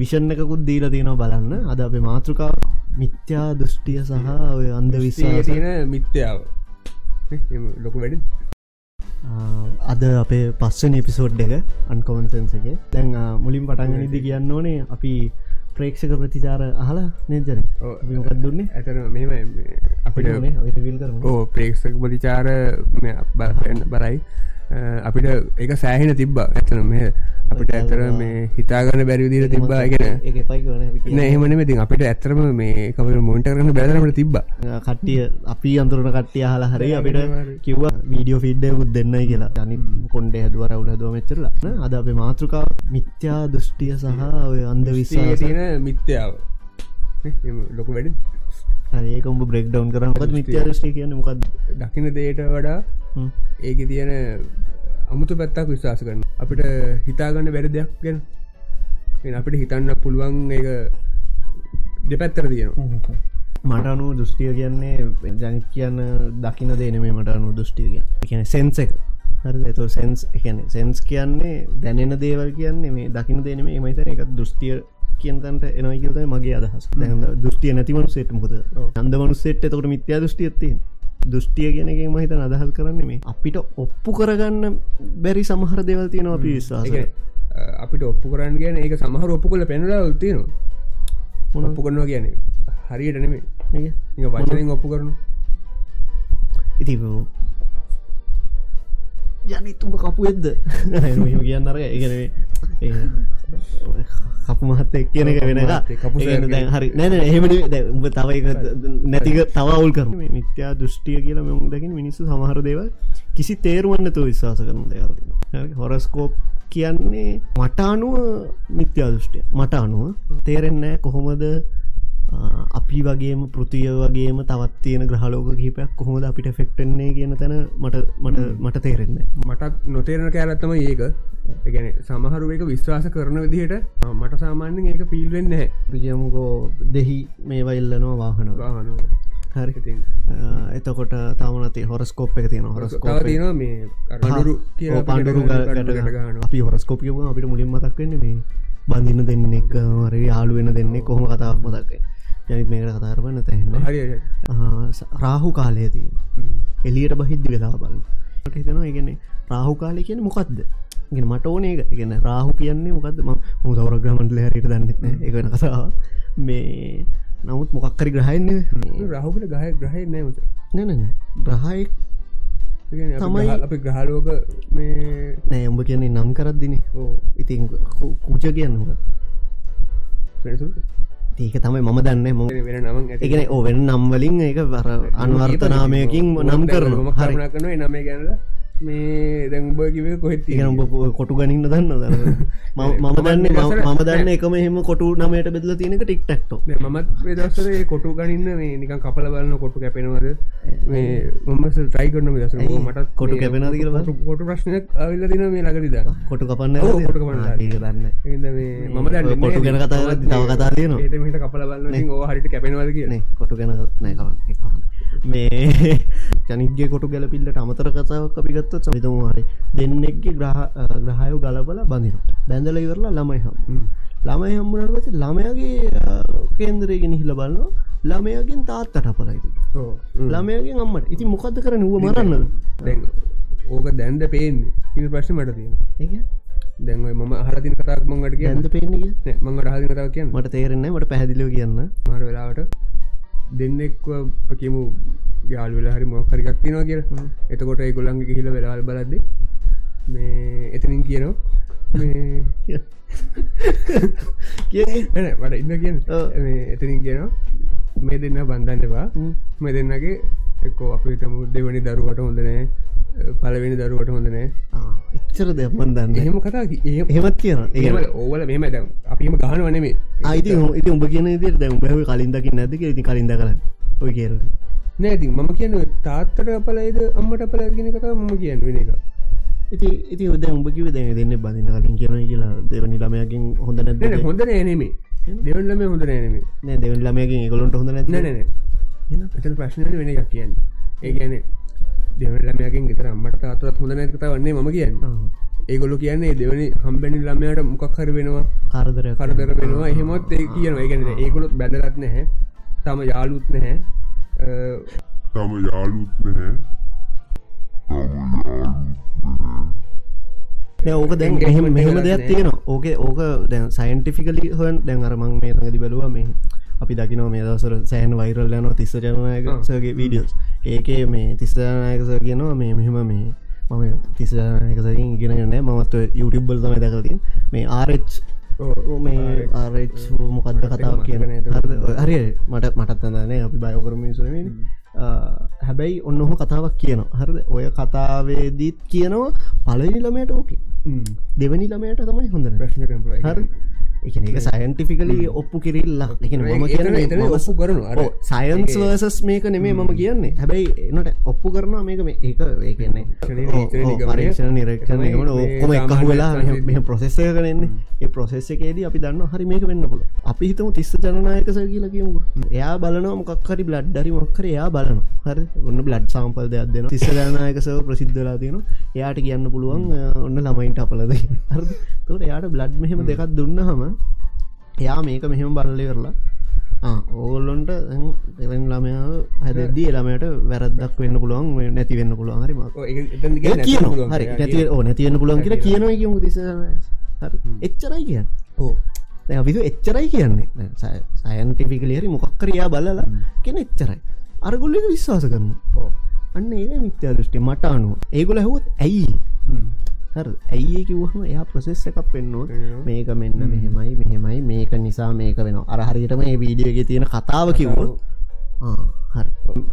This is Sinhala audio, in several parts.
විෂණ එකකුත් දීල තියෙනවා බලන්න. අද අපේ මාතෘකා මිත්‍යා දෘෂ්ටිය සහ ඔය අන්ද විශ්වාස තියෙන මිත්‍යාව. ලොකු වැඩි අද අපේ පස්සන එපිසෝඩ් එක අන්කොමන්සන්සගේ දැන් මුලින් පටන්ගනිදි කියන්න ඕනේ අපි ප්‍රේක්ෂක ප්‍රතිචාර අහලා නේදර මොකක් දුන්නේ? ඇතර මෙම අපිට ඕ ප්‍රේක්ෂක ප්‍රතිචාර බරයි අපිට ඒක සෑහෙන තිබ්බ. ඇතන මේ අපිට ඇතර මේ හිතාගන්න බැරිවිදිර තිබ්බා ගෙන නහෙමන මෙතින් අපිට ඇතරම මේ කම මොන්ට කරන බැදරට තිබ්බ. කට්ටිය අපි අන්තුරන කට්ටිය හලා හරි අපිට කිව්ව වීඩියෝ ෆිඩ්ඩයකුත් දෙන්න කියලා. ජනි කොන්ඩේ හදුවර උල දුව මෙච්චරලා. අද අපේ මාතෘකා මිත්‍යා දෘෂ්ටිය සහ ඔය අන්ද විශ්වා තියෙන මිත්‍යාව. ලොකු වැඩි. ඒකම්ඹ බ්‍රෙක් ඩවන් කරමත් මිත්‍යා දෘෂ්ටි කියන මොකක් දකින දේට වඩා ඒක තියෙන අමුතු පැත්තක් විශවාස කරන අපිට හිතාගන්න බැරි දෙයක් ගැන අපිට හිතන්න පුළුවන් ඒක දෙපැත්තර තියෙනවා මට අනු දෘෂ්ටිය කියන්නේ ජනික කියන්න දකින දේන මට අනු දෘෂ්ටිය කියන සෙන්සෙක් හරි එතු සෙන්ස් එකන සෙන්ස් කියන්නේ දැනෙන දේවල් කියන්නේ මේ දකින දේන මේ මයිත එක දෘෂ්ටිය කියන්තන්ට එනයිකත මගේ අදහස්. දෘෂ්ටිය නැතිවනු සේට්මකද අන්දමනු සෙට් තකට මිත්‍යා දෘෂ්ටියත්තිය දෘෂ්ටිය කෙනගේ මහිත අදහල් කරන්න මේ. අපිට ඔප්පු කරගන්න බැරි සමහර දෙවල් තියෙනවා අපි විශ්වාස අපිට ඔප්පු කරන්න කියන ඒක සමහර ඔප්පු කල පැනලා උත්තියනවා ඔප්පු කරනවා කියන්නේ. හරියට නෙමේ වචනින් ඔප්පු කරනු ඉති ජනිතුම කපු එද්ද කියන්න අර ඉගෙන කපු මහත්ත කියන එක වෙන දැන් හරි නැන එහෙමට උඹ තවයි නැතික තවවුල් කරම මිත්‍යා දෘෂ්ටිය කියලා මෙම දකින මිනිස්සු සමහර දේව කිසි තේරුවන්න තු විශ්වාස කරන දෙව හොරස්කෝප් කියන්නේ මට අනුව මිත්‍යා දෘෂ්ටිය මට අනුව තේරෙන්නෑ කොහොමද අපි වගේම පෘතිය වගේම තවත් තියෙන ග්‍රහලෝක කිහිපයක් කොහොමද අපිට ෆෙක්ටන්නේ කියන තැන මට මට මට තේරෙන්න මටත් නොතේරන කෑලත්තම ඒක. එකන සමහරුව එක විශ්වාස කරන විදිහට මට සාමාන්‍යෙන් ඒක පිල්වෙන්න ප්‍රියමුකෝ දෙහි මේවා ඉල්ලනවා වාහන වාහන හරි. එතකොට තමනති හොරස්කෝප් එක තියෙන හොරස්කෝප පඩුරු අපි හොරස්කෝපියම අපිට මුලින් මතක්වෙන්න මේ බඳන්න දෙන්න එක මර යාලු වෙන දෙන්නේ කොහොම කතාවක් මතක්කේ ජනිත් මේකට කතාරපන්න තැන්න රාහු කාලය තිය එලියට බහිද්දි වෙලා බලන්න. හිතනවා ඉගෙන රාහු කාලය කියන මොකක්ද ගෙන මට ඕන එක ඉගෙන රාහු කියන්නේ මොකක්ද ම මුදවර ග්‍රමන්ටල හැරිට දන්නෙත්න එකන කතාව මේ නමුත් මොකක්කරි ග්‍රහයන්නේ රහුකට ගහ ග්‍රහය නෑමට නැන ග්‍රහයෙක් තමයි අපි ග්‍රහලෝක මේ නෑ උඹ කියන්නේ නම් කරත්දින ඉතින් කුච කියන්න හොක ඒක තමයි මම දන්න. ම වෙන එකන ඕවෙන් නම්වලින් ඒක අන්වර්තනාමයකින් නම් කරන හරි. නම ගැනල මේ දැන්බ කිව කොහෙත් උඹ කොටු ගනින්න දන්න දන්න මම දන්න මම දන්න එකම එහෙම කොටු නමයට බෙදල තියෙනක ටික්ටක්ට මත් දසර කොටු ගනින්න මේ නිකන් කපල බලන්න කොටු කැපෙනවද? මේ මම ටයි කරන දස මට කොටු කැපෙන කොටු ප්‍රශ්නයක් අවිල්ල දින මේ ලකරිද කොටු කපන්න කොට දන්න. මම කොටු ගැන කතා තව කතා තියෙන ඒට කපල බලන්න හරිට කැපෙනවද කියන කොටු ගැන නෑකවන්න මේ ජනිගේ කොටු ගැලපිල්ලට අමතර කතාවක් අපිගත්ත සවිතමහරි දෙන්නෙක්ගේ ග්‍රහ ග්‍රහයෝ ගලබල බඳින බැඳල ඉවරලා ළමයි හම්. ළමයි හම්බුනට පස ළමයගේ කේන්දරයගෙන හිල බලන්න ළමයගෙන් තාත්තට පලයිද ළමයගෙන් අම්මට. ඉති මොකද කර නුව මරන්න ඕක දැන්ද පේන්නේ. ඉ ප්‍රශ්න මට තියෙන දැන්ව ම හරතින කතාක් මංගට ඇද පේන්නේ මංගට හදි කතාව කියන්න. මට තේරෙන්නේ මට පැදිලිව කියන්න. මර වෙලාවට දෙන්නෙක්ව පකිමු යාල් වෙලා හරි මොකරිගක් තිනවා කිය එතකොට ඒගොල්ලන්ගේ හිල වෙලාල් බලද්ද මේ එතනින් කියනවා. කිය මට ඉන්න කිය එතනින් කියනවා. මේ දෙන්න බන්ධන්නවා මේ දෙන්නගේ එක්කෝ අපි තම දෙවනි දරුවට හොඳනෑ පලවෙනි දරුවට හොඳනෑ එච්චර දෙමන් දන්න එහෙම කතා එහෙමත් කියන ඒ ඕවල මෙම දැම් අපිම ගහන වනේ අයිති ඉති උඹ කියන දේ දැම් බැව කලින්දකින් නැතික ඉති කලින්ද කරන්න. ඔය කියර නෑති මම කියන තාත්තට පලයිද අම්මට පලගෙන කතා මම කියන්න වෙන එක. ඉති ඉති උද උඹකිව දැන දෙන්න බඳන්න කලින් කියන කියලා දෙවනි ළමයකින් හොඳ නැද හොඳ නෑනෙමේ දෙවල්ලම හොඳ නෑනෙමේ නෑ දෙවන් ළමයකින් ගොලොන්ට හොඳ නැ නෑ ප්‍රශ්නය වෙන එකක් කියන්න. ඒ ගැන දෙවල්ලමයකින් ගෙතර අම්මට තාතුරත් හොඳ නැකත වන්නේ ම කියන්න. ඒගොලු කියන්නේ දෙවනි හම්බැනි ළමයට මොකක් හරි වෙනවා. කරදර කරදර වෙනවා. එහෙමොත් ඒ කියන ඒගැන ඒකොලොත් බැදලත් නැහැ. තම යාලුත් නැහැ. තම යාලුත් නැහැ. ඕක දැන් එහෙම මෙහෙම දෙයක් තියෙන ඕක ඕක දැන් සයින්ටිෆිකලි හන් දැන් අරමං මේ තඟදි බැලුව මේ අපි දකිනව මේ දවසර සෑන් වෛරල් යන තිස්ස ජනනායකසගේ වීඩියෝස් ඒකේ මේ තිස්සජනායකස කියනවා මේ මෙහෙම මේ මම තිස්සජනායකසකින් ගෙනගන්න මමත් යුටබ්බල් තම දැකතින් මේ ආරච් මේ ආරච් මොකක්ද කතාව කියන හරි මට මටත් අදනේ අපි බයෝකරමින් සුනමින් හැබැයි ඔන්න ඔහ කතාවක් කියනවා. හරද? ඔය කතාවේදීත් කියනවා පලනි ළමයට ඕකේ. දෙවනි ළමයට තමයි හොඳ ප්‍රශ්න හරි එක එක සයින්ටිෆිකලි ඔප්පු කිරිල්ලක් එක ම කියන ඔප්පු කරන සයින්ස් වර්සස් මේක නෙමේ මම කියන්නේ. හැබැයි එනට ඔප්පු කරනවා මේක මේ ඒක ඒකන්නේ පරීක්ෂණ නිරක්ෂණ ඔක්කොම එකහ වෙලා මෙ ප්‍රසෙස්සය කරන්නේ ඒ ප්‍රසෙස්සකේදී අපි දන්න හරි මේක වෙන්න පුල අපි හිතම තිස්ස ජනනායකස කියලා කියමු එයා බලනවා මොකක්හරි බ්ලඩ්ඩරි මොක්කර එයා බලන හරි? ඔන්න බ්ලඩ් සම්පල් දෙයක් දෙන තිස්ස ජනනායකසව ප්‍රසිද්ධලා තියෙන එයාට කියන්න පුළුවන් ඔන්න ළමයින්ට අපලද එයාට බ්ලඩ් මෙහෙම දෙකක් දුන්න හම එයා මේක මෙහෙම බලලි කරලා ඕගොල්ලොන්ට එවන් ළමය හැදදී ළමයට වැරදක් වෙන්න පුළුවන් නැති වෙන්න පුළුවන්. හරි හරි නැති ඕ නැතිවන්න පුළුවන් කියලා කියනවා. කියමු තිස එච්චරයි කියන්න. ඕ විදු එච්චරයි කියන්නේ. සයන්ටිෆිකලියරි මොකක්කරයා බලලා කියෙන එච්චරයි. අරගුල්ලික විශ්වාස කරන අන්න ඒ මිත්‍යා දෘෂ්ටි මට අනුව. ඒගොල හවත් ඇයි ඇයි කිවහම එයා ප්‍රසෙස් එකක් පෙන්නවා මේක මෙන්න මෙහෙමයි මෙහෙමයි. මේක නිසා මේක වෙන අරහරියටම ඒ වීඩියෝගේ තියෙන කතාව කිව්වොත්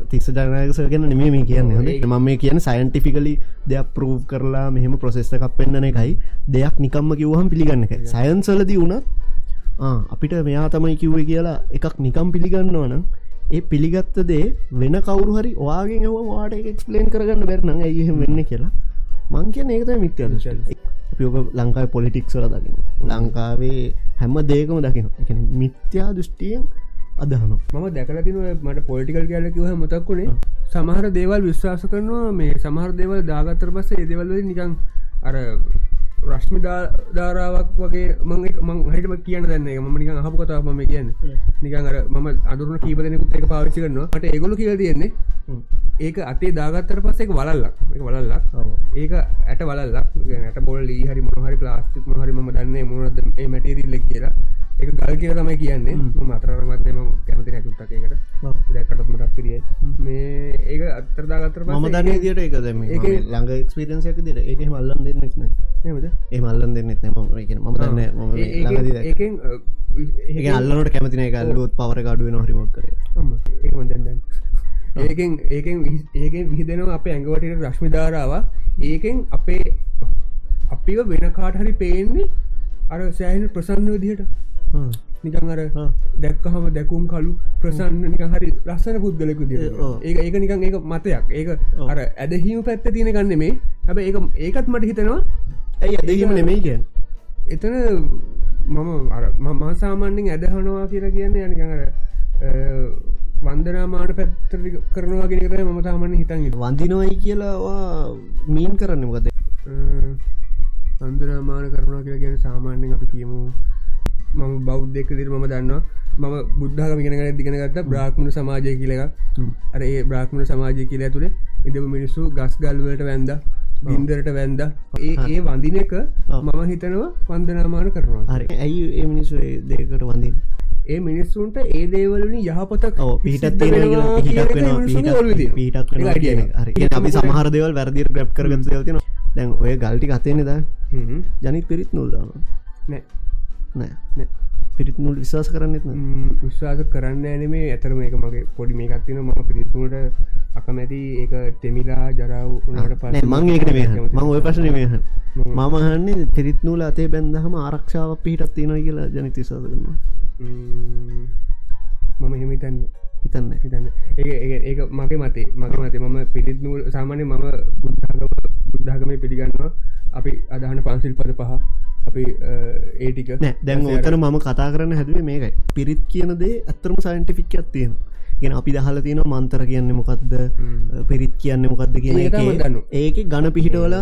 තිස්ස ජනයකසගෙන නෙමේ මේ කියන්න. ම මේ කියන සයින්ටිෆිකලි දෙයක් ප්‍රූ් කරලා මෙහෙම ප්‍රසෙස්ස එකක් පෙන්න්න එකයි. දෙයක් නිකම්ම කිවහම් පිළිගන්න එක සයන්සලදී වුණත් අපිට මෙයා තමයි කිව්ව කියලා එකක් නිකම් පිළිගන්නවන ඒ පිළිගත්ත දේ වෙන කවරු හරි වාගේ වාට එක්ස්පලේන් කරගන්න බැරන ඇහ වෙන්න කියලා මං කියන ඒකත මිත්‍ය පියෝක ලංකායි පොලිටික් සල දකින ලංකාවේ හැම දේකම දකින එක මිත්‍යා දෘෂ්ටියෙන් අදහන මම දැකලතින මට පොලිටිකල් කියල කිව මතක්කුණේ සමහර දේවල් විශ්වාස කරනවා මේ සමහර දේවල් දාගත්තර පස්ස ඒදවල්ල නිකං අර රශ්මි ධාරාවක් වගේ මං හටම කියන්න දන්න ම නික හපු කතාව ම කියන්න. නිකන් අර ම අදුරන කීපදනෙකුත් එක පාවිච්චි කරනවා. ට ඒගොල කියල තියෙන්නේ ඒක අතේ දාගත්තර පස්සෙක් වලල්ලක්. වලල්ලක්. ඒක ඇට වලල්ලක්. ඇට බොල් හරි මොහරි ප්ලාස්ටික් මහරි ම දන්න මුණද ඒ මැටේරිල්ලෙක් කියලා. එක ගල් කිය තමයි කියන්නේ. මතරමත්ම කැමති නැතුට්ටකට දැකටත් මටක් පිරිය මේ ඒක අත්තරදාගත්තර ම දන්න දිට එක දම ඒ ළඟ එක්ස්පිරන්සයක දිට ඒක මල්ලන් දෙන්නෙක් නද ඒ මල්ලන් දෙන්නෙත් නම ම දන්න ඒකෙන් ඒ අල්ලනට කැමතින එක අල්ලුත් පවර ගඩුව නොහරිමක් කර ඒකම දැන්දන්න ඒකෙන් ඒකෙන් ඒකෙන් විහිදෙනවා අපේ ඇඟවටට රශ්මි ධාරාව ඒකෙන් අපේ අපිව වෙන කාට හරි පේන්නේ අර සෑහන ප්‍රසන්න විදිහට. නිකන් අර දැක්කහම දැකුම් කලු ප්‍රසන්න හරි ලස්සන පුද්ගලෙකු ද ඒ ඒක නිකන් ඒක මතයක්. ඒක අර ඇදහීම පැත්ත තියෙන ගන්න මේ හැබ ඒ ඒකත් මට හිතෙනවා ඇයි ඇදහීම නෙමෙයි කියෙන් එතන මම අර මම සාමාන්‍යෙන් ඇදහනවා කියලා කියන්නේ යනිකන් අර වන්දනාමාන පැත්තර කරනවා ගෙනකර ම තාමන හිතන් වන්දිනවයි කියලාවා මීන් කරන්න මොකද? වන්දනාමාන කරනවා කියලා ගැන සාමාන්‍යෙන් අපි කියමු. මම බෞද්ධෙක් දිර මම දන්නවා. මම බුද්ධහම ගෙනගන දිගෙනගත්ත බ්‍රාක්්මණ සමාජය කියලක අර ඒ බ්‍රාක්්මණ සමාජය කියල තුළ ඉඳම මිනිස්සු ගස් ගල්වලට වැන්ද බින්දරට වැන්ද. ඒ ඒ වඳින එක මම හිතනවා වන්දනාමාන කරනවා. හරි. ඇයි ඒ මිනිස්සු දෙකට වඳින් ඒ මිනිස්සුන්ට ඒ දේවලින් යහපතක් පිටත් පිටක් අපි සමහර දෙවල් වැරදිර ග්‍රප් කරග තින දැන් ඔය ගල්ටි අතයනෙ ද ජනිත් පිරිත් නුල් දාන නෑ. නෑ. පිරිත් නුල් විශවාස කරන්නෙත් විශ්වාස කරන්න ඇනේ ඇතර මේක මගේ පොඩි මේකත්තින ම පිරිත්තුට අකමැති. ඒක තෙමිලා ජරාව උනට පස මං ඒකට මේ මං ඔය පශන මේහ මමහන්නේ පිරිත් නූල අතේ බැන්දහම ආරක්ෂාව පිහිටත් තියෙන කියලා ජනිතිශවාස කරනවා මම. හෙමිතන්න හිතන්න හිතන්න ඒ ඒක මගේ මතේ මගේ මතේ. මම පිරිත් නූල් සාමානය මම බුද්ධගම බුද්ධගම පිළිගන්නවා. අපි අදහන පන්සිල් පද පහ. අපි ඒටික දැන් ඕතර මම කතා කරන්න හැදුවේ මේකයි. පිරිත් කියන දේ ඇත්තරම සයින්ටිෆික් ඇත්තියෙන ගෙන අපි දහල තියෙන මන්තර කියන්න මොකක්ද පිරිත් කියන්න මොකක්ද කියන දන්නු. ඒක ගණ පිහිටවල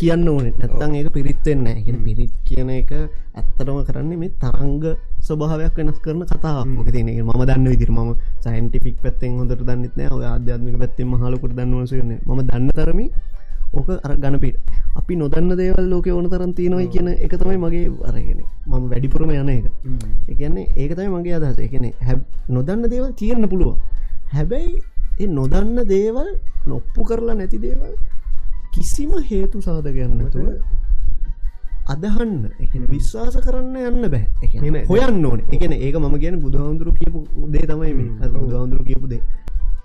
කියන්න ඕන. නැත්තන් ඒක පිරිත්වෙන්න ගෙන පිරිත් කියන එක ඇත්තටම කරන්නේ මේ තරංග ස්වභාවයක් වෙනස් කරන කතාවක්. මොක තින ම දන්න විදිර ම සයින්ටිෆික් පැත්තෙන් හොඳට දන්නෙත්න ඔය අධ්‍යාත්මික පැත්තෙන් හලකුට දන්නවසන ම දන්න තරමි ඕක අර ගණපිට අපි නොදන්න දේවල් ලෝක ඕන තරන් තියෙනවයි කියන එක තමයි මගේ අරගෙන මම වැඩිපුරම යන එක. එකන්නේ ඒක තමයි මගේ අදහස. එකන හැ නොදන්න දේවල් තියෙන්න්න පුළුව හැබැයි ඒ නොදන්න දේවල් නොප්පු කරලා නැති දේවල් කිසිම හේතු සාධකයන්නතුව අදහන්න විශ්වාස කරන්න යන්න බෑ. හොයන්න ඕන. එකන ඒක මම කියන බුදුහාන්දුරු කියපු දේ තමයි මේ. බුදුහාන්දුරු කියපු දේ.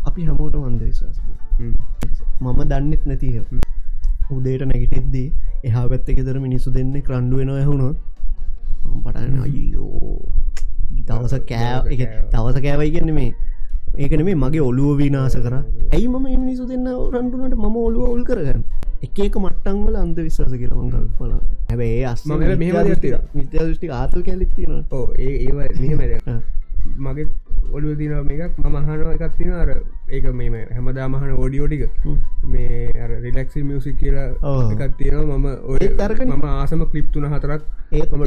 අපි හැමෝට වන්ද විශ්වාස මම දන්නෙත් නැතිහ උදේට නැගිටෙද්දී එහා පැත්ත ෙතර මිනිසු දෙන්න කරන්ඩුව වෙන ඇහුණොත් පටන අයෝ තවස කෑ තවස කෑවයි කියන්න මේ. ඒකන මේ මගේ ඔලුව විනාස කර. ඇයි මම මිනිසු දෙන්න රන්ඩුනට මම ඔලුව උල් කරගන්න? එක එක මට්ටංවල අන්ද විශ්වාස කියලවංගල් පල හැබැයි අස් මම මෙහෙම මිත්‍ය දෘෂ්ටි ආතල් කැලිත්තින ඒ ඒ මගේ ඔඩුව තින මේකක් මම හන එකක් තින අර ඒක මෙම හැමදා මහන ෝඩියෝටික මේ රිලක්සි මියසික් කියලා එකක් තියෙනවා. මම ඔය තර්ක මම ආසම කලිප්තුන හතරක් ඒම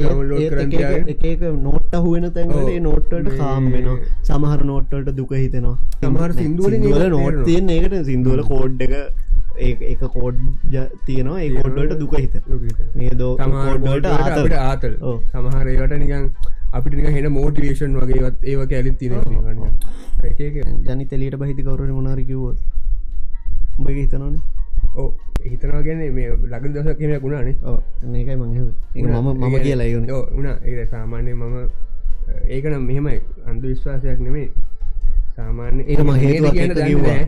එක නොට්ට හුවෙන තැන්ේ නොට්ට කාම් වෙන සමහර නොට්ටට දුක හිතෙනවා. සමහර සිින්දුවල නොට් තියෙන් ඒකට සිින්දුවල කෝඩ් එක එක කෝඩ් තියෙනවා. ඒ කොඩ්ඩට දුක හිත මේ දෝ සමහරට ආතල්. ආතල්. සමහරයට නිකන් අපිට හෙන මෝටිවේෂන් වගේවත් ඒවක ඇලිත් තින ජනි තෙලට බහිති කවරට මොනාරකිවෝ උඹගේ හිතනවන. ඕ හිතනවා ගැන මේ ලග දස කියන ගුණානේ ඒකයි මං මම මම කියලා උන ඒ සාමාන්‍ය මම ඒකනම් මෙහෙමයි. අන්දු විශ්වාසයක් නෙමේ සාමාන්‍ය ඒක ම හේතුව කියන කිව්වා.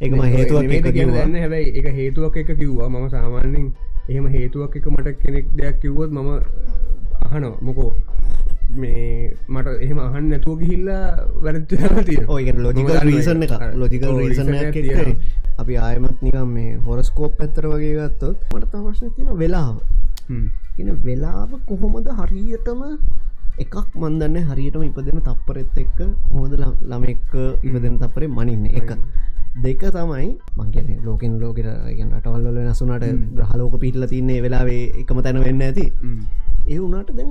ඒක ම හේතුවක් එක කියන දන්න හැබැයි එක හේතුවක් එක කිව්වා. මම සාමාන්‍යෙන් එහෙම හේතුවක් එක මට කෙනෙක් දෙයක් කිව්වොත් මම අහනෝ මොකෝ මේ මට එහෙම අහන් නැතුව ගිහිල්ලා වැරත්ති තිය ඔය ලොජිකල් රීසන්න එක ලොජිකල් රීසන අපි ආයමත් නිකම් මේ හොරස්කෝප් ඇත්තර වගේ ගත්තොත් මට තවශ්න තින වෙලාව. වෙලාව කොහොමද හරියටම එකක් මන්දන්න හරියටම ඉපදෙන තප්පරෙත් එක්ක හොද ළමෙක්ක ඉපදෙන තපරේ මනින්න? එක. දෙක තමයි මංගන ලෝකෙන් ලෝකට රටවල්ල නසුනට ග්‍රහලෝක පිටල තින්නේ වෙලාවේ එකම තැන වෙන්න ඇති ඒ වුණට දැ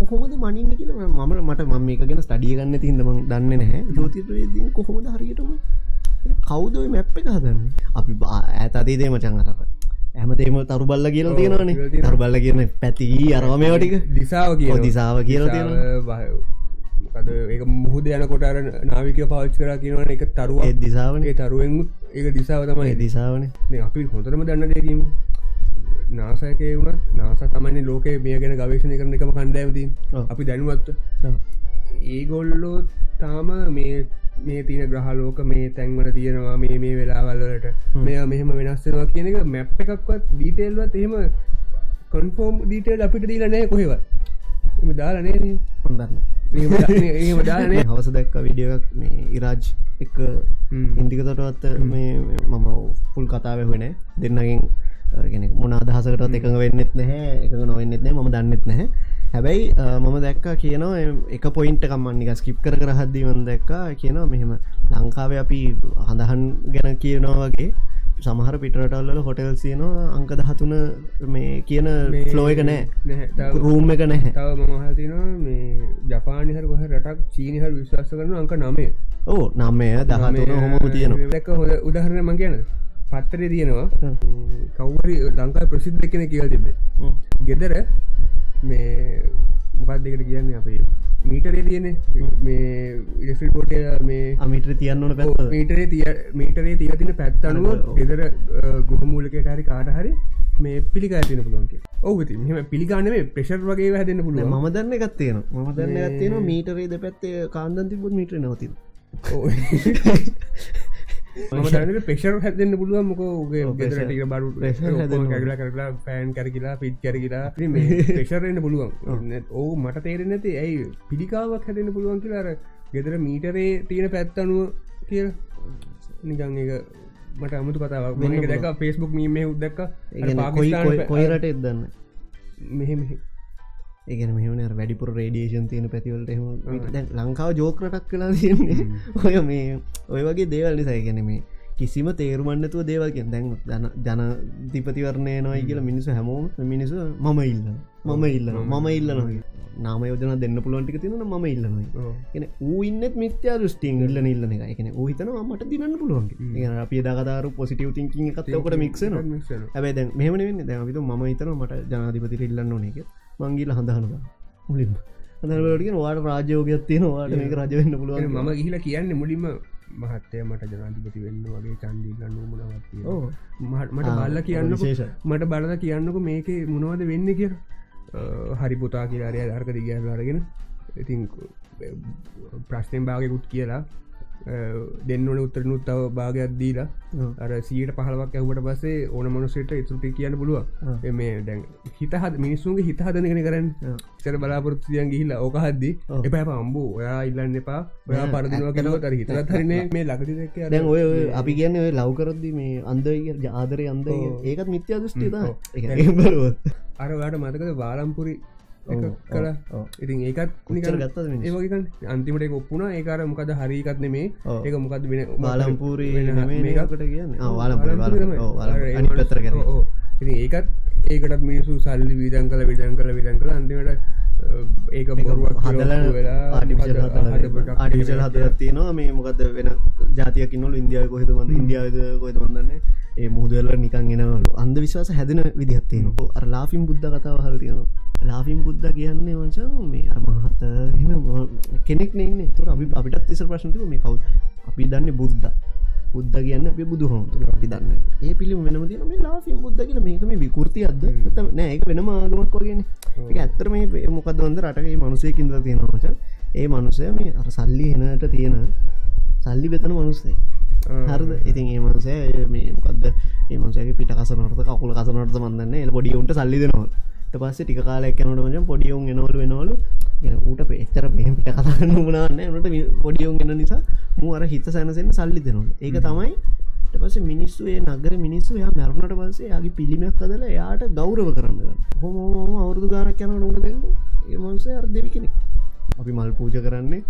කොහොමද මනින්න කියල මම මට මම එක ගැන ස්ටඩිය ගන්න තින්නම දන්න නැහැ. ජෝතිරයේදී කොහොමද හරියටම? කවුදයි මැප්ප එක හදන්න? අපි ඇත අදේදේ මචන් අරක ඇමතේම තරු බල්ල කියල තියෙනවාන. තරු බල්ල කියන පැති අරවාමයෝටික දිසාාව කිය දිසාාව කියල තියෙන ඒ මුහද යන කොටර නාවික පාච් කර කියනවන එක තරුව දිසාාවනේ. තරුවෙන් ඒක දිසාාව තමයි. දිසාාවන. අපි හොඳරම දන්න දෙකීම නාසයකය වුණත් නාස තමයි ලෝක මේ ගැන ගවේශණය කරන එකම කණ්ඩෑමති අපි දැනුවත්ත ඒගොල්ලෝ තාම මේ මේ තින ග්‍රහලෝක මේ තැන්වල තියෙනවා මේ මේ වෙලාවල්ලට මෙය මෙහෙම වෙනස්සෙනවා කියන එක මැප් එකක්වත් ඩීටේල්වත් එහෙම කොන්ෆෝර්ම් ඩීටේල් අපිට දීලනෑ කොහෙවත්. එම දාලනේ හොඳන්න දාන හවස දැක්ක විඩියක් මේ ඉරාජ් එක ඉන්දිකතොටවත් මේ මම ෆුල් කතාව වෙන දෙන්නගෙන් ගෙන මොන අදහසකටත් එකඟ වෙන්නෙත් නැහැ එක නොවෙන්නෙත් නෑ ම දන්නෙත් නැහැ. හැබැයි මම දැක්ක කියනවා එක පොයින්ට කම්මන්නික ස්කිප් කර කර හදදීවන් දැක්කා කියනවා මෙහෙම ලංකාව අපි හඳහන් ගැන කියනවා වගේ සමහර පිටරටල්ල හොටෙල් සියනවා අංක දහතුන මේ කියන ෆ්ලෝ එක නෑ රූම් එක නැහැ. තව මහතිනවා මේ ජපානිහර ගහ රටක් චීනිහර විශ්වාස කරන අංක නමේ ඕ නම්මය දහතුන හොම තියෙනවා. දැක හොද උදාහරණ මං කියන පත්තරේ තියෙනවා. කවරි ලංකායි ප්‍රසිද්ධ කෙන කියල් තිබේ ගෙදර මේ මොකක් දෙකට කියන්න අපේ මීටරේ තියෙන මේ ඉලෙක්ට්‍රික් පොටය මේ අමිටර තියන්නන පැ මීටරේ තිය මීටරේ තිය තින පැත්තනුව ගෙදර ගොහමූලකට හරි කාට හරි මේ පිළිකා තින පුලන්ගේ ඔවති මෙම පිළිගානේ ප්‍රෙෂර් වගේ හැදන්න පුළුව ම දන්න ගත්තියන ම දන්න ගත්තියන මීටරේ ද පැත්තේ කාන්දන්ති පුත් මීට්‍ර නවතින් පෙෂර් හැදන්න පුළුව මොක ගේ බරු කැගලා කරලා පෑන් කරකිලා පිට් කරකිලා පෙෂරෙන්න්න පුළුවන්. ඕ මට තේරෙන ඇති ඇයි පිළිකාවක් හැදන්න පුළුවන් කියලාර ගෙදර මීටරේ තියෙන පැත්තනුව කිය නිකං එක මට අමුතු කතාවක්. මක දැක ෆෙස්බුක් මීම උදක්ක කොයිරට එදන්න මෙහෙම ඒගෙන මෙහන වැඩිපුර රේඩියේෂන් තියෙන පැතිවලට දැන් ලංකාව ජෝකරටක් කලා තියන්නේ. ඔය මේ ඔය වගේ දේවල් නිසයි ගැන මේ කිසිම තේරුමන්නතුව දේවල්ගෙන් දැන් ජන ජනතිපතිවරණය නොයි කියලා මිනිසු හැමෝම මිනිසු මම ඉල්ල මම ඉල්ලන මම ඉල්ලනගේ නාම යෝජන දෙන්න පුළුවන්ටික තින ම ඉල්ලනයි එන ඌඉන්නත් මිත්‍යා දෘෂ්ටිං ඉල්ල ඉල්ලන එක එකන හිතන මට දිනන්න පුළුවන් අප දකතාරු පොසිටව තිංකින් එකත්කට මික්සන හැබයි දැන් මෙහමන වෙන්න දැ විතු ම හිතන මට ජනාධිපති ඉල්ලන්න ඕනෙක මංගිල හඳහනුද මුලින්ම. හදලට වාට රාජයෝගයක් තියෙන වාට මේක රජවෙන්න පුළුවන් ම ගහිල කියන්න මුලින්ම මහත්තය මට ජනාධිපති වෙන්න වගේ චන්දිීල නූමනවත් මට බල්ල කියන්න ශේෂ මට බලද කියන්නක මේක මොනවද වෙන්න කිය හරි පුතා කියලාරය අර්ක දිග අරගෙන ඉතින් ප්‍රශ්නයෙන් භාගකුත් කියලා දෙන්නන උත්තරනුත් තව භාගයක් දීලා. අර සීට පහලවක් ඇවට පසේ ඕන මනුසට ඉතුරටි කියන්න පුළුව මේ දැන් හිතහත් මිනිස්සුන්ගේ හිත හදනගෙන කරන්න. සර බලාපොරත්තියන් ගිහිල්ලා ඕක හද්දි එප අම්බූ ඔයා ඉල්ලන්න එපා. ඔයා පරදිනවා කෙනව තර හිතර හරන මේ ලකතික දැන් ඔය අපි කියන්න ඔය ලවකරද්දි මේ අන්දය ආදරය අන්ද ඒකත් මිත්‍යා දෘෂ්ටිත අරවාට මතකද වාලම්පුරි කල ඉතින් ඒකත් ගත්ත ඒවගේක අන්තිමට ඔප්පුන ඒකාර මොකද හරිකත්න මේ ඒක මොකද වෙන මාලම්පූරී මේකට කියන්න. පතර ඒකත් ඒකටත් මිනිසු සල්ලි විදන් කල විදන් කල විදන් කළ. අන්තිමට ඒක බොරුවක් හදල වෙලා ආටිවිශල් හදරත්තියනවා මේ මොකද වෙන ජාතියකින්නල ඉන්දියාව වන්න ඉන්දියාවද කොහෙද වන්නන්නේ ඒ මුහදල නිකන් එනවලු. අන්ද විශවාස හැදෙන විදිහත්තියන අර ලාෆිම් බුද්ධ කතාව හරතියනවා ලාෆිම් බුද්ධ කියන්නේ වචන් මේ අරමහත කෙනෙක් නෙන්න තුර අපි අපිටත් තිස ප්‍රශ්නතිව මේ කවු අපි දන්න බුද්ධ. බුද්ධ කියන්න අපි බුදු හෝතුර අපි දන්න ඒ පිළි වෙනම තින මේ ලාෆිම් බුද්ධ කියල මේක මේ විකෘති අද නෑ වෙන මාගමක් වගෙන ඇත්තර මේ මොකද වන්ද රටගේ මනුසයකින්ද තියෙනවාච ඒ මනුසය මේ අර සල්ලි හෙනට තියෙන සල්ලි වෙතන මනුස්සේ හරද? ඉතින් ඒ මනුසය මේ මොකක්ද ඒ මසගේ පිට කසනට කකුල කසනට මන්දන්න එ පොඩියුන්ට සල්ලි දෙනවා පස්ස ටික කාලයක් යනට මච පොඩියුන් එනවලු වෙනවලු ඌට පේච්චර පෙහම පිට කතාන්න වනාන්න නට පොඩියුන් එන්න නිසා මු අර හිත සැනසෙන් සල්ලි දෙනවා ඒක තමයි පස මිනිස්සු ඒ නගර මිනිස්සු යා මැරුණට පස්සේ යාගේ පිළිමයක් කදල යාට ගෞරව කරන්න හොම අවුරදු ගානක් යන නොක දෙන්න. ඒමන්සේ අර් දෙවි කෙනෙක්. අපි මල් පූජ කරන්නේ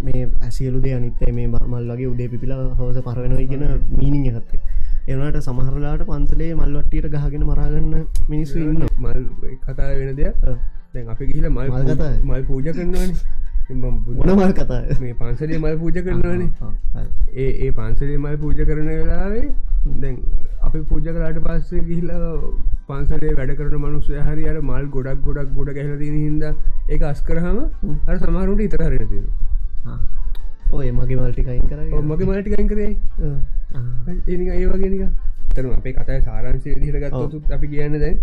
මේ ඇසියලුද අනිත්තයි මේ මල් වගේ උදේ පිපිලා හවස පරවෙනයි කියෙන මීනිං හත්තේ එනට සමහරලාට පන්සලේ මල්වට්ටියට ගහගෙන මරාගන්න මිනිස්සු ඉන්න මල් කතා වෙන දෙයක්. දැන් අපි ගිහිල මල් කතා මල් පූජ කරනවන. මොනමල් කතා මේ පන්සලේ මල් පූජ කරනවන. ඒ ඒ පන්සලේ මල් පූජ කරන වෙලාවේ දැන් අපි පූජ කරලාට පස්සේ ගිහිලා පන්සලේ වැඩ කරන මනුස්සය හරි අර මල් ගොඩක් ගොඩක් ගොඩ ගැහල තින හිද ඒ අස්කරහම අර සමහරුට ඉතර හරට තියෙන ඔය මගේ මල්ටිකයින් කර මගේ මල්ටිකයින් කරේ ඒනික ඒ වගේනික තර අපේ කතයි සාරංශය දිහට ගත්තතුත් අපි කියන්න දැන්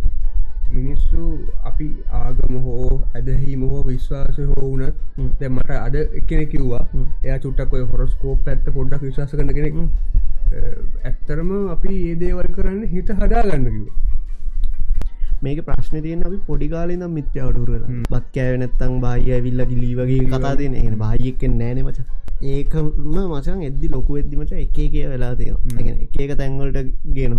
මිනිස්සු අපි ආගම හෝ ඇදහීම හෝ විශ්වාසය හෝ වනත් දැ මට අද එකෙන කිව්වා. එය චුට්ටක් ඔය හොරස්කෝප් ඇත්ත පොඩ්ඩක් විශවාස කරන කෙනෙක්. ඇත්තරම අපි ඒ දේවල් කරන්න හිත හදාගන්න කිව මේක ප්‍රශ්න තියන අපි පොඩිකාලන මිත්‍යාවටුරල බත් කෑවනත්තං බාය විල්ලකි ලී වගේ කතා තියෙන එ බායක්කෙන් නෑන මච. ඒකම මචන් එද්දි ලොකු එද්දිමට එක කිය වෙලා තියෙන එක තැන්වලට ගෙන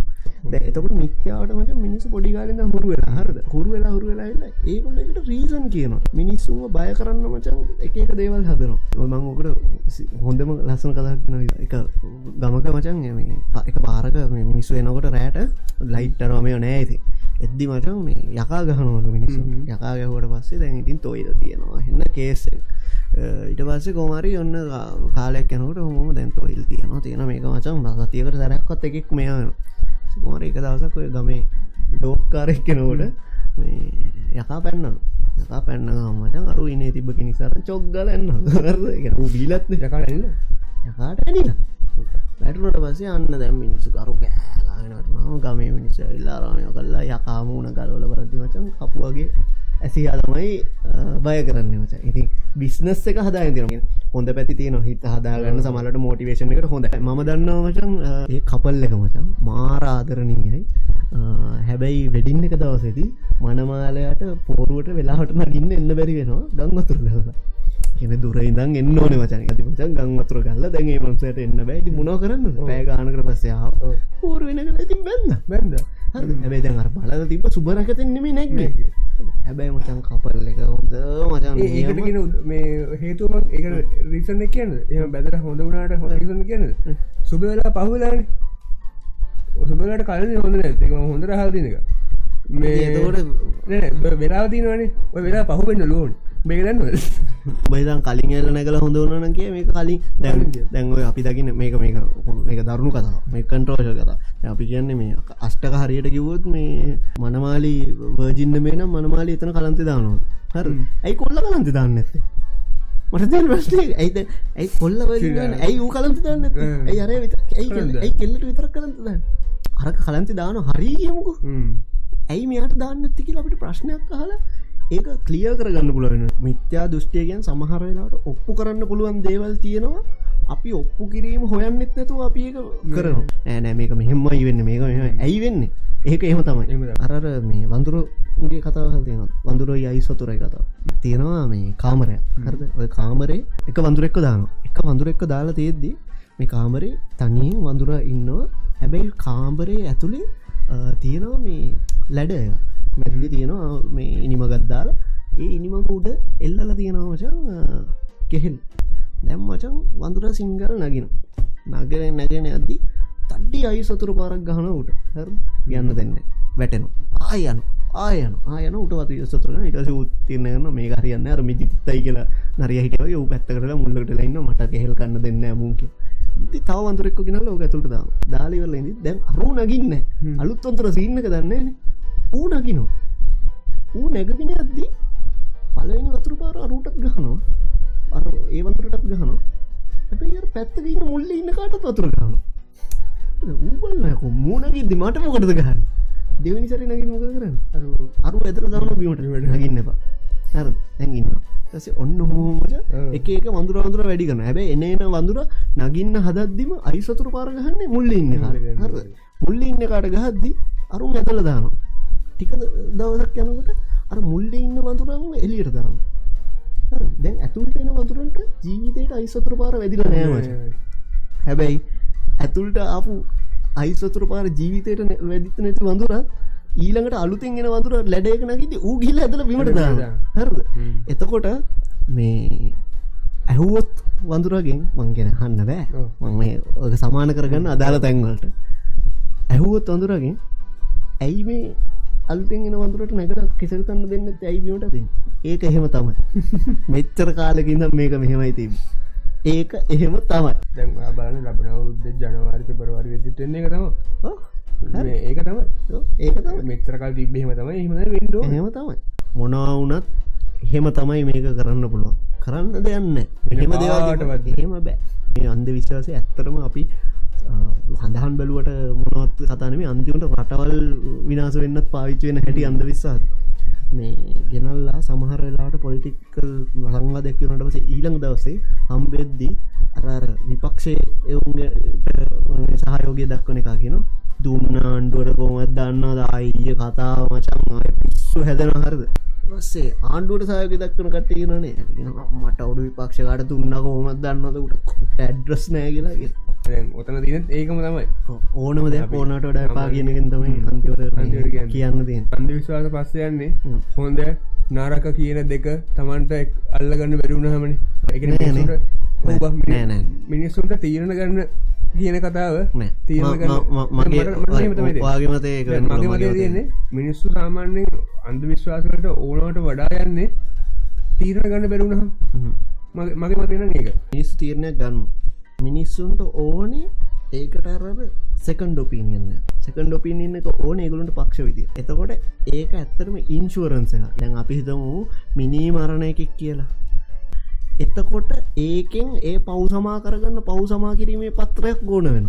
එතකට මිත්‍යාවට මච මිනිස් පොඩිකාලන්න හුරු වෙලා. හරද? හුරු වෙලා හුරු වෙලා ඒකට රීසන් කියන මිනිස්සුම බය කරන්න මචන් එක එක දේවල් හදනවා. මං ඕකට හොඳම ලස්සන කතාක්න එක ගමක මචන් එක පාරක මිනිස්සු එනකොට රෑට ලයිට්ටරමය නෑ ඇති එද්දි මට මේ යකා ගහනවලු මිනිස්සු. යකා ගැහුවට පස්සේ දැන් ඉතින් තොයිද තියෙනවා. එන්න කේස ඉට පස්සේ කොමරි ඔන්න කාලයක් යනකට හොම දැන් තොයිල් තියෙනවා. තියෙන මේක මචන් සතියකට සැරක්කොත් එකෙක් මෙයන මර එක දවසක් ඔය ගමේ ඩෝක්කාරෙක් කෙනකොට යකා පැන්න යකා පැන්න මචන් අරු ඉනේ තිබ කෙනිසාර චොක්ගල එන්න බීලත් යකාට එන්න යකාට ඇනිලා වැටුනට පසේ අන්න දැම් මිනිස්සු කරු කෑලාගෙනටනාව ගමේ මිනිස්ස ඉල්ලාරාණය කල්ලා යකාමූුණ කලවල පරදි වචන් කපුුවගේ ඇසි අදමයි බය කරන්න මච ඉති බිස්නස් එක හදා තිරගෙන හොඳ පැති තියන හිත හදාගන්න සමලට මෝටිවේශන එකට හොඳ ම දන්නවා මචන් ඒ කපල් එක මචන් මාරාදරණීයයි හැබැයි වෙඩින්න එක දවසේදී මනමාලයට පෝරුවට වෙලාහට නගින්න එන්න බැරි වෙනවා. ගංගතුර දලා කෙන දුර ඉදන් එන්න ඕන මචන්. ඇති මචන් ගං වතුර ගල්ල දැගේ මන්සට එන්න බැති මුණ කරන්න පෑගානකට පස්සයාව පූර වෙනකට ඇතින් බැන්න බැන්ද හැබේ දැන් අර බලල තිබ සුබරකතෙන්නෙම නැක්නේ හැබැයි මචන් කපල් එක හොඳ මචන් ඒකටගෙන මේ හේතුම ඒ රිසන කියන්න එම බැදර හොඳ වුණට හො රිසන කියන්න සුබ වෙලා පහුලාන සුබලට කලන හොඳ නැතික හොඳර හල්තිනක මේ එතකොට වෙලාතිනවනේ ඔය වෙලා පහුවෙන්න ලෝන් මේකදන්න බයිදන් කලින් එල නැකල හොඳ වනන කිය. මේ කලින් දැන් දැන්ව අපි දකින්න මේක මේක මේක දරුණු කතා මේ කන්ට්‍රෝෂ කතා අපි කියන්නේ මේ අෂ්ටක හරියට කිවොත් මේ මනමාලි වර්ජින්න මේ නම් මනමාලි එතන කලන්ති දානවා. හර. ඇයි කොල්ල කලන්ති දාන්න ඇත්තේ මට දැන් ප්‍රශ්නේ. ඇයිද? ඇයි කොල්ල ඇයි ඌ කලන්ති දාන්න ඇයි අර ඇයි කෙල්ලට විතර කලන්ති දාන්න? අර කලන්ති දාන හරි කියමුකු. ඇයි මෙයාට දාන්න ඇති කියලා අපිට ප්‍රශ්නයක් අහලා ඒක කලිය කරගන්න පුළුවන්. මිත්‍යා දෘෂ්ටියගෙන් සමහර වෙලාට ඔප්පු කරන්න පුළුවන් දේවල් තියෙනවා. අපි ඔප්පු කිරීම හොයන්නෙත් නැතු අපි ඒක කරනවා. ෑනෑ මේක මෙහෙම ඉවෙන්න මේක ඇයි වෙන්න? ඒක එහෙම තමයි. අරර මේ වඳුරගේ කතාවහල් තියෙන වඳුර යයි සතුරයි කතාව. තියෙනවා මේ කාමරය. හරද? ඔය කාමරේ එක වඳුරෙක්ක දාන එක වඳුරෙක්ක දාලා තියෙද්දී මේ කාමරේ තනියෙන් වඳුර ඉන්නවා. හැබැයි කාම්බරේ ඇතුළේ තියෙනවා මේ ලැඩ මැදලි තියෙනවා මේ ඉනිමගත්දාලා ඒ ඉනිමක උඩ එල්ලල තියෙනවා මචන් කෙහෙල්. දැම් මචන් වඳුර සිංගල නගෙන. නගර නැගෙන ඇද්දි තඩ්ඩි අයි සතුර පාරක් ගහන උට හර යන්න දෙන්න වැටෙන ආයන ආයන ආයන උට වතු සතුර ඉටස උත්තිරනයන මේ හරියන්න අර මිදිත්තයි කියලා නරිය හිටව යු පැත්තකරලා මුල්ලට ලන්න මට කෙහෙල් කන්න දෙන්න ඉති තව වන්තුරෙක්ක ගෙනල ලෝක ඇතුට දාලිවල දැන් අරු නගින්න අලුත් වන්තුර සින්නක දන්නේ ඌ නකිනෝ ඌ නැගගෙන අද්දී පලවෙනි වතුර පාර අරුටත් ගහනවා. අර ඒ වතුරටත් ගහනවා. ඇ පැත්තගන්න මුල්ල ඉන්න කාටත් වතුර ගහන ඌබල්ලකො මූනගිද්දි මට මොකටද ගහන්න? දෙවනි සරි නගින් මොක කරන්න? අරු ඇතර දවන බීමට නගින්න එපා. හර දැඟන්න තස ඔන්න හෝමට එක එක වඳුර වඳුර වැඩිගන හැබැ එනන වඳුර නගින්න හදද්දිම අයිසතුර පාරගහන්න මුල්ල ඉන්න හර. මුල්ල ඉන්න කාට ගහද්දි අරුම් ඇතල දානවා ටික දවසක් යනකට අර මුල්ල ඉන්න වඳුරම එලියට දාම දැන් ඇතුල්ට එන වතුරන්ට ජීවිතයට අයිසතුර පාර වැදිල නෑමච හැබැයි ඇතුල්ට ආපු අයිසතුර පාර ජීවිතයට වැදිත නැති වඳුර ඊළඟට අලුතෙන් එෙන වතුර ලැඩයක නැකිති ඌ ගිල්ල ඇතල බිමට දාන හරද? එතකොට මේ ඇහුවොත් වඳුරගෙන් මංගෙන හන්න බෑ. මං ඔක සමාන කරගන්න අදාළ තැන්වලට ඇහුවොත් වඳුරගෙන් ඇයි මේ අල්තෙන්ගෙන වඳුරට නැකට කෙසරතන්න දෙන්න ඇයිබීමට දෙන්න? ඒක එහෙම තමයි. මෙච්චර කාලකින්ද මේක මෙහෙමයි තිබ ඒක එහෙම තමයි. දැන් බලන්න ලබන උද්ද ජනවාරික පරවාරි වෙදිටෙන්නේ එක තම ඒක තම ඒක මෙච්චරකල් තිබ්බහෙම තමයි. එහම වෙන්ඩෝ එහෙම තමයි. මොනවුනත් එහෙම තමයි මේක කරන්න පුළුවන්. කරන්න දෙයන්න එහෙම දේවාට එහෙම බෑ. මේ අන්ද විශ්වාසය ඇත්තරම අපි හඳහන් බැලුවට මොනොත් කතානම අන්තිමට රටවල් විනාස වෙන්නත් පාවිච්ච වෙන හැටි අන්ද විශ්වාස මේ ගෙනල්ලා සමහරලාට පොලිටිකල් ලංවා දැක්වනට පස ඊළඟ දවසේ හම්බෙද්දී අරර විපක්ෂය එවුන්ගේ සහයෝගය දක්වන එකා කියන දුන්න අන්ඩුවට කොමත් දන්න දායිය කතාව මචන් පිස්සු හැදෙන හරද? පස්සේ ආණ්ඩුවට සයක දක්වන කටයනනේ මට ඔඩු විපක්ෂකාට තුන්න කොහොමත් දන්නද ඇඩ්‍රස් නෑ කියලාගේ ඔතන තින ඒකම තමයි. ඕනම දෙයක් ඕනට ඩ පා කියනකින් තමයි අන්තිවට කියන්න. තිය අන්ද විශ්වාස පස්සයන්නේ හොන්ද නාරක කියන දෙක තමන්ට අල්ලගන්න බැරිවුණ හමන එක මිනිස්සුන්ට තීරණ ගන්න කියන කතාව මගේ මතේ මගේ තියන්නේ මිනිස්සු සාමාන්‍යෙන් අන්ද විශ්වාසකට ඕනවට වඩා යන්නේ තීරණ ගන්න බැරුණහ මගේ මතන ඒක. මිනිස්සු තීරණයක් ගන්න මිනිස්සුන්ට ඕනේ ඒකට අරර සෙකන් ඩොපිනියන්න සකන් ඩොපිනින්න එක ඕන ඒගලුන්ට පක්ෂ විදි එතකොට ඒක ඇත්තරම ඉන්ශුවරන්ස එක දැන් අපි හිතමු මිනී මරණ එකෙක් කියලා. එතකොට ඒකෙන් ඒ පව් සමා කරගන්න පව් සමා කිරීමේ පත්‍රයක් ගෝන වෙන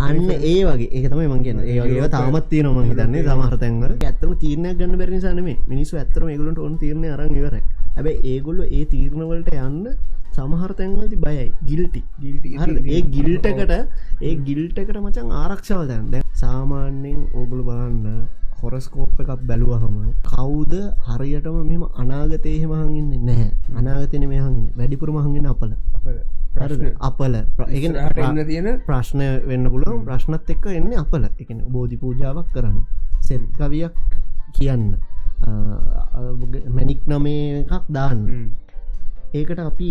අන්න ඒ වගේ. ඒතම මගේ ඒගේ තාමත් තියන ම හිතන්නේ සමහරතැන්වර ඇත්තම තීරණයක් ගන්න බැරිනිසානම මිනිස්සු ඇත්තරම ඒගලට ඔන් තිරණ අරන් ඉවර හැබැ ඒගොල්ල ඒ තීරණවලට යන්න සමහර තැන්වලති බයයි. ගිල්ටි ඒ ගිල්ටකට ඒ ගිල්ටකට මචන් ආරක්ෂාව දැන්. දැ සාමාන්‍යෙන් ඕගුළු බලන්න හොරස්කෝප් එකක් බැලුවහම කවුද හරියටම මෙම අනාගතයහෙම හඟන්න නැහැ. අනාගතන මේ හඟ වැඩිපුර මහඟෙන අපල. අපල. එන්න තියෙන ප්‍රශ්නය වෙන්න පුළුවන්. ප්‍රශ්නත් එක්ක එන්න අපල. එක බෝධි පූජාවක් කරන්න. සෙල් කවියක් කියන්න. මැනික් නමේ එකක් දාන්න ඒකට අපි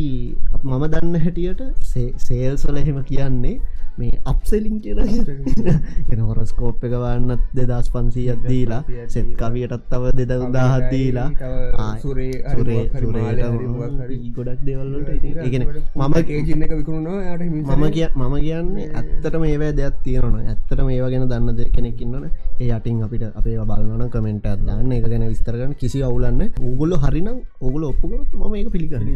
මම දන්න හැටියට සේල්සල එහෙම කියන්නේ මේ අප්සෙලින් කියලා එන හොරස්කෝප් එක වන්නත් දෙදස් පන්සීයක් දීලා සෙත් කවියටත් තව දෙද උදාහත් දීලා. ගොඩක් දෙවල්ලට ඉගෙන මම ඒජන්න එක විකරුණා මම කිය මම කියන්නේ ඇත්තට මේවැ දෙයක් තියෙනන ඇත්තට මේවා ගැන දන්න දෙ කෙනෙක්කින්නන ඒ යටින් අපිට අපේ බලන කමෙන්ට අදන්න එක ගැන විස්තරගන්න කිසි අවුලන්න උගුල්ල හරිනම් ඔගුල ඔප්පුකරත් ම ඒක පිළිගන්න.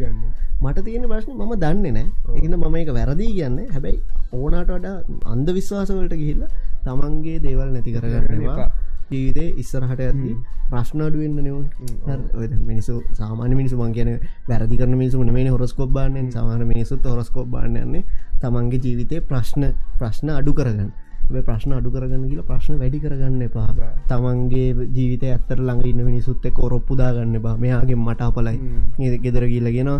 මට තියෙන ප්‍රශ්න මම දන්නේ නෑ එකන්න මම එක වැරදිී කියන්න. හැබැයි ඕනාට වඩා අන්ද විශ්වාසවලට ගිහිල්ල තමන්ගේ දේවල් නැති කරගන්නවා. ජීවිතේ ඉස්සරහට ඇති ප්‍රශ්න අඩුවෙන්න්න නව මිනිසු සාමාන මිනිසු මං කියන වැරදි කරන මිනිසු මේ හොරස්කෝබ් බාන්නයෙන් සමාන මිනිසුත් හොරස්කෝබ් බාන්නන්නේ තමන්ගේ ජීවිතය ප්‍රශ්න ප්‍රශ්න අඩු කරගන්න ප්‍රශ්න අඩු කරගන්න කියලා ප්‍රශ්න වැඩි කරගන්න එපා. තමන්ගේ ජීවිත ඇත්තර ළඟඉන්න මිනිසුත් එක් ඔරොප්පුදාගන්න බා මෙයාගේ මට අපලයි. ගෙදර කියලගෙන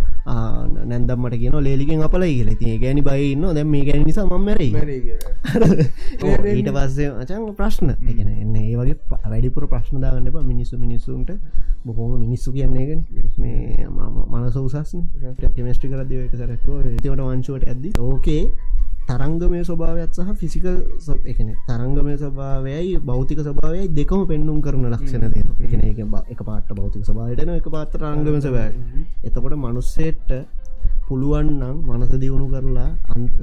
නැන්දම්මට කියන ලේලිගෙන් අපලයි කියල. ති ගැනි බයින්න දැම් මේ ගැන නිසා මම්මර ඊට පස්සේ අචන් ප්‍රශ්න. එකන එන්න ඒ වගේ වැඩිපුර ප්‍රශ්න දාගන්න එපා. මිනිස්සු මිනිස්සුන්ට බොහෝම මිනිස්සු කියන්නේගෙන මේ මනස උසස්න. කෙමස්ටි කරදව එක සරක්කෝ ඒවට වංශුවට ඇද ඕකේ තරංගමය ස්වභාවයක් සහ ෆිසිකල් එකන තරංගමය ස්වභාවයයි භෞතික ස්වභාවයයි දෙකම පෙන්නුම් කරන ලක්ෂණ එකන එක එක පාට භෞතික ස්වභාවයටන එක පාත රංගම සබෑ එතකොට මනුස්සේට්ට පුළුවන්නම් මනස දියුණු කරලා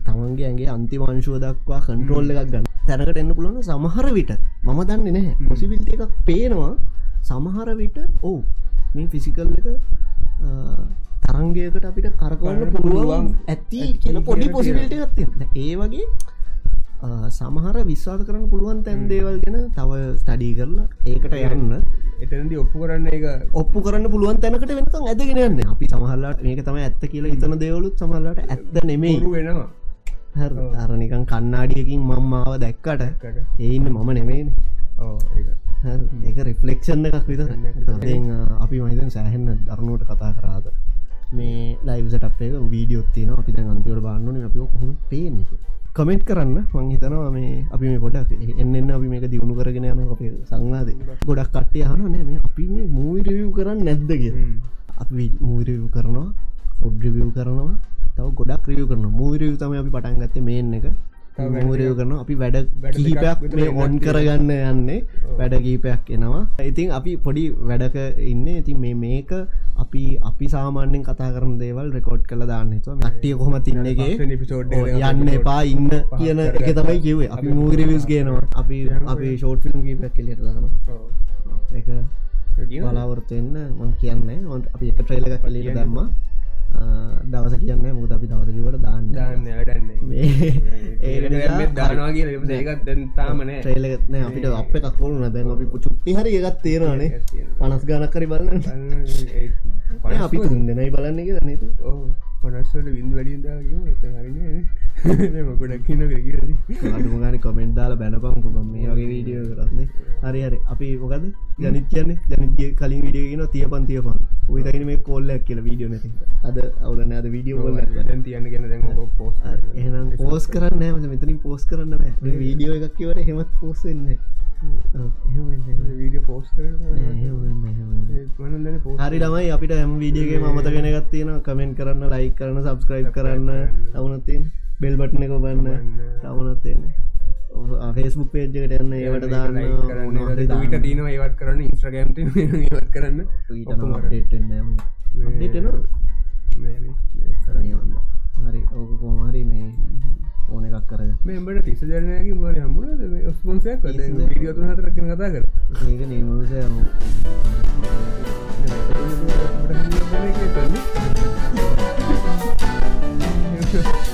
තමන්ගේ ඇගේ අන්තිවංශුව දක්වා කන්ට්‍රෝල්ල එකක් ගන්න. තැනකට එන්න පුළුවන් සමහර විට මම දන්නේ නැහැ. පොසිවිල්ට එකක් පේනවා. සමහර විට ඔවු මේ ෆිසිකල් එක තරංගයකට අපිට කරකවන්න පුළුවන්. ඇති කියන පොඩි පොසිිලිට ගත්ත ඒ වගේ සමහර විශ්වාස කරන්න පුළුවන් තැන් දේවල් ගැන තව ස්ටඩී කරලා ඒකට යන්න. එතනදි ඔප්පු කරන්න එක ඔප්පු කරන්න පුළුවන් තැනකට වෙනකම් ඇදගෙනන්න අපි සමහල්ලාට මේක තම ඇත්ත කියලා ඉතන දේවලුත් සමල්ලට ඇත්ත නෙමේ වෙනවා. හ අරනිකන් කන්නාඩියකින් මම්මාව දැක්කට. ඒන්න මම නෙමේන ඒක. රිෆලෙක්ෂන් එකක් විත අපි මහිතන් සෑහෙන්න දරුණුවට කතා කරාද මේ ලයිවසට අපේ වීඩියෝත් තියෙන අපි අන්තිවට බාන්නන අපි කොහොම පේන කමෙන්ට් කරන්න. මං හිතනවා මේ අපි මේ ගොඩක් එන්න අපි මේක දියුණු කරගෙන යන අපේ සංවාද. ගොඩක් කට්ටිය හන නෑ මේ අපි මේ මූවිරවව් කරන්න නැද්දක අපි මූවිරව් කරනවා ෆොඩ්රිවියව් කරනවා. තව ගොඩක් ක්‍රියව කරන මූවිරව් තම අපි පටන් ගත්තේ මේන්න එක මූරයෝ කරන අපි වැඩ කීපයක් මේ ඔන් කරගන්න යන්නේ. වැඩ කීපයක් එනවා. ඉතින් අපි පොඩි වැඩක ඉන්න. ඉතින් මේ මේක අපි අපි සාමාන්‍යෙන් කතා කරන දේවල් රෙකෝඩ් කළ දාන්නතුව මට්ටිය කොහොම තින්නගේ යන්න එපා ඉන්න කියන එක තමයි කිවේ අපි මූගරිවිස් ගේනවා. අපි අපි ෂෝට් ෆිල්ම් කීපයක් කෙලියට දරන එක බලාවෘතයන්න මං කියන්න. ඔොන්ට අපි එක ට්‍රේලක කලීට දම්ම දවස කියන්න මුද අපි දවසකිවට දාන්න. දාන්න වැඩන්නේ. දානවා කිය ඒකත් තාමන ට්‍රේලගත්න අපිට අප එකක්කොලුන දැන් අපි පුචුක්ති හරි එකත් තේරවානේ පනස් ගනක්කරි බලන්න. අපි දෙනයි බලන්න එක නත පනස්වට විින්ද වැඩින්දා හරින මොකොඩක් කියන අඩුමගනි කොමෙන්ට් දාලා බැනපංකු මේ වගේ වීඩියෝ කරන්නේ හරි හරි. අපි මොකද ජනිත් කියන්නේ? ජනිතය කලින් විඩියගෙන තිය පන් තිය පන් උතයින මේ කොල්ලක් කියල වීඩියෝ නැති අද අවුලන අද වීඩියෝ ොල්ල තියන්න ගෙන පෝස් එහනම් පෝස් කරන්න නෑම මෙතනින් පෝස් කරන්න වීඩියෝ එකක් කියවර හෙමත් පෝස්සෙන්නේ හරි ළමයි අපිට හැම වීඩියගේ මත ගෙන ගත්තියෙන කමෙන්ට් කරන්න ලයි කරන සබස්ක්‍රයිබ් කරන්න. අවුනත්තින් බෙල් බට්න එක බන්න තවනත්තියන්නේ ෆේස්බුක් පේජ්කට යන්න ඒවට දාන්න ට දීන ඒවත් කරන්න ඉස්්‍රගම්ට ඒවත් කරන්න. ටන හරි ඕක කෝමහරි මේ ඕන එකක් කර මෙබට තිස ජනයගේ මර හමුණ ස්පන්සය කල ියතු හතර කන කතා කර ඒක නිමසය කරන්න